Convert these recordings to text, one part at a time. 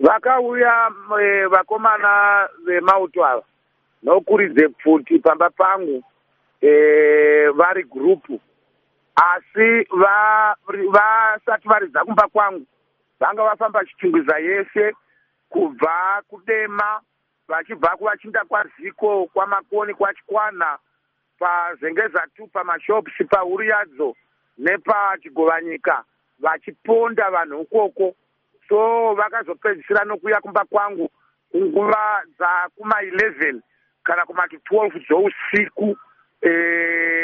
vakauya e, vakomana vemauto ava nokuridze pfuti pamba pangu e, vari gurupu. Asi vasati va, varidza kumba kwangu vanga vafamba chichingwiza yese kubva kudema vachibva kuvachinda kwaziko kwamakoni kwachikwana pazengeza tu pamashops pauri yadzo nepachigovanyika vachiponda vanhu ikoko so vakazopedzisira nokuuya kumba kwangu kunguva dzakuma11 kana kumati 12 dzousiku e,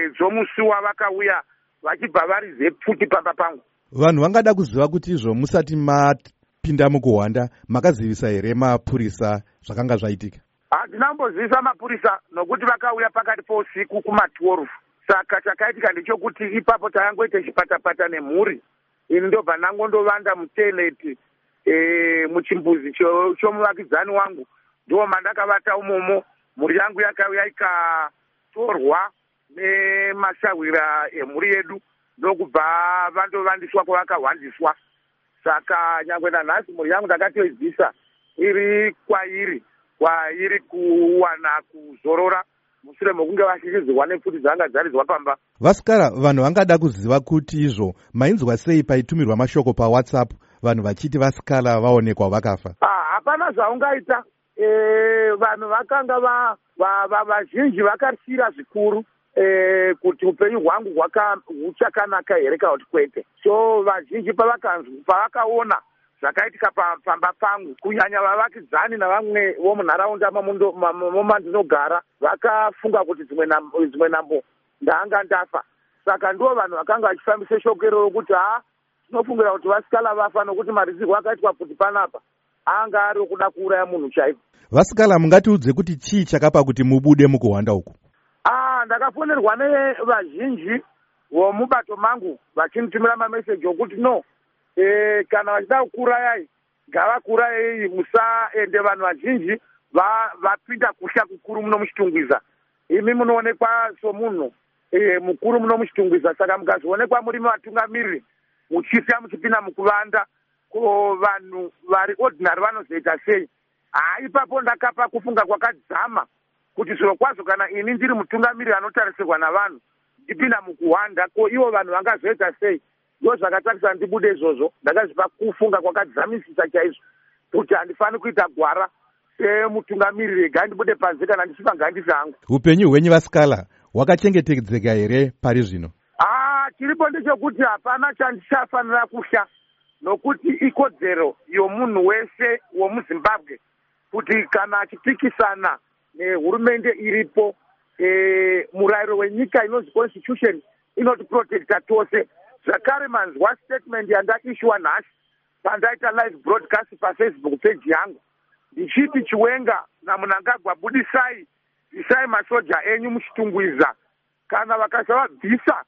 dzomusi wavakauya vachibva vari zepfuti pamba pangu. Vanhu vangada kuziva kuti izvo musati mapinda mukuhwanda makazivisa here mapurisa zvakanga zvaitika? Handina kumbozivisa mapurisa nokuti vakauya pakati pousiku kuma12 saka chakaitika ndechokuti ipapo takangoite chipatapata nemhuri. Ini ndobva ndangondovanda muteneti e, muchimbuzi chomuvakidzani wangu. Ndo mandakavata umomo. Mhuri yangu yakauya ikatorwa nemashawira emhuri yedu. Ndokubva vandovandiswa kwavakahwandiswa saka nyangwe nanhasi mhuri yangu ndakatoibvisa iri kwairi kwairi kuwana kuzorora. Mushure mokunge vashikidzirwa nepfuti dzanga dzaridzwa pamba vasikara vanhu vangada kuziva kuti izvo mainzwa sei paitumirwa mashoko pawhatsapp vanhu vachiti vasikara vaonekwa vakafa ah, hapana zvaungaita. E, vanhu vakanga vazhinji vakasiyira zvikuru e, kuti upenyu hwangu huchakanaka here kana kuti kwete. So vazhinji pavakaona zvakaitika pamba pangu kunyanya vavakidzani navamwe vomunharaunda momandinogara vakafunga kuti dzimwe nambo ndanga ndafa. Saka ndo vanhu vakanga vachifambisa shoko iroro kuti ha tinofungira kuti vasikala vafa nokuti marizirwo akaitwa kuti panapa. Anga ari okuda kuuraya munhu chaiko vasikala mungatiudze kuti chii chakapa kuti mubude mukuhwanda uku? A ndakafonerwa nevazhinji vomubato mangu vachinitumira mameseji okuti no e, kana vachida kukurayai ngavakurayei musaende vanhu vazhinji vapinda va kusha kukuru muno muchitungwiza imi munoonekwa somunhu e, mukuru muno muchitungwiza saka mukazionekwa muri vatungamiriri muchifya muchipinda mukuvanda ko vanhu vari ordinary vanozoita sei? Ha ipapo ndakapa kufunga kwakadzama kuti zviro kwazvo kana ini ndiri mutungamiriri anotarisirwa navanhu ndipinda mukuhwanda ko ivo vanhu vangazoita sei? Ndo zvakatarisa ndibude izvozvo ndakazvipa kufunga kwakadzamisisa chaizvo kuti handifani kuita gwara semutungamiriri ega ndibude panze kana ndisipa ngandisi hangu upenyu hwenyu vasikala hwakachengetedzeka here pari zvino chiripo ndechekuti hapana chandichafanira kusha nokuti ikodzero yomunhu wese womuzimbabwe kuti kana achipikisana nehurumende iripo e, murayiro wenyika inonzi constitution inotiprotecta tose. Zvakare manzwa statement yandaishiwa nhasi pandaita live broadcast pafacebook page yangu. Ndichiti chiwenga namunangagwa budisai bvisai masoja enyu muchitungwiza kana vakasavabvisa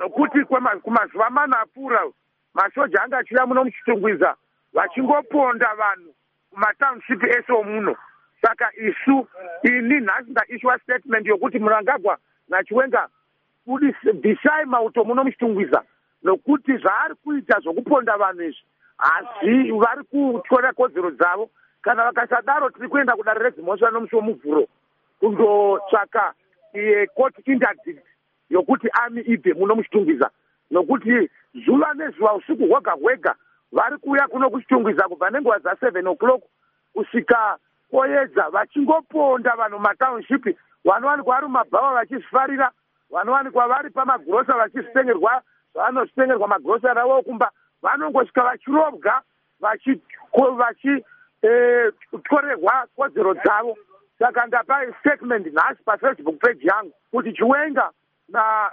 nokuti kumazuva mana apfuura masoja anga achiuya muno muchitungwiza vachingoponda vanhu kumatownship ese omuno. Saka isu ini nhasi ndaishiwa statement yokuti munangagwa nachiwenga bvisai mauto muno muchitungwiza. Nokuti zvaari kuita zvokuponda vanhu izvi hazi vari kutyora kodzero dzavo. Kana vakasadaro tiri kuenda kudare redzimhosva nomusi womuvhuro kundotsvaka iye court interdict yokuti ami ibve muno muchitungwiza nokuti zuva nezuva usiku hwega hwega vari kuuya kuno kuchitungwiza kubva nenguva dza7 o'clock kusvika koedza vachingoponda vanhu mumatownship vanowanikwa vari mumabhava vachizvifarira vanowanikwa vari pamagurosa vachizvitengerwa vanositengerwa magurosari avo okumba vanongosvika vachirovwa vachityorerwa e, kodzero dzavo. Saka ndapa statement nhasi pafacebook page yangu kuti chiwenga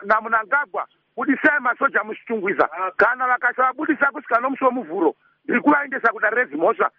namunangagwa budisai masoja muchitungwiza kana vakasavabudisa kusvika nomusi womuvhuro ndiri kuvaendesa kudare redzimhosva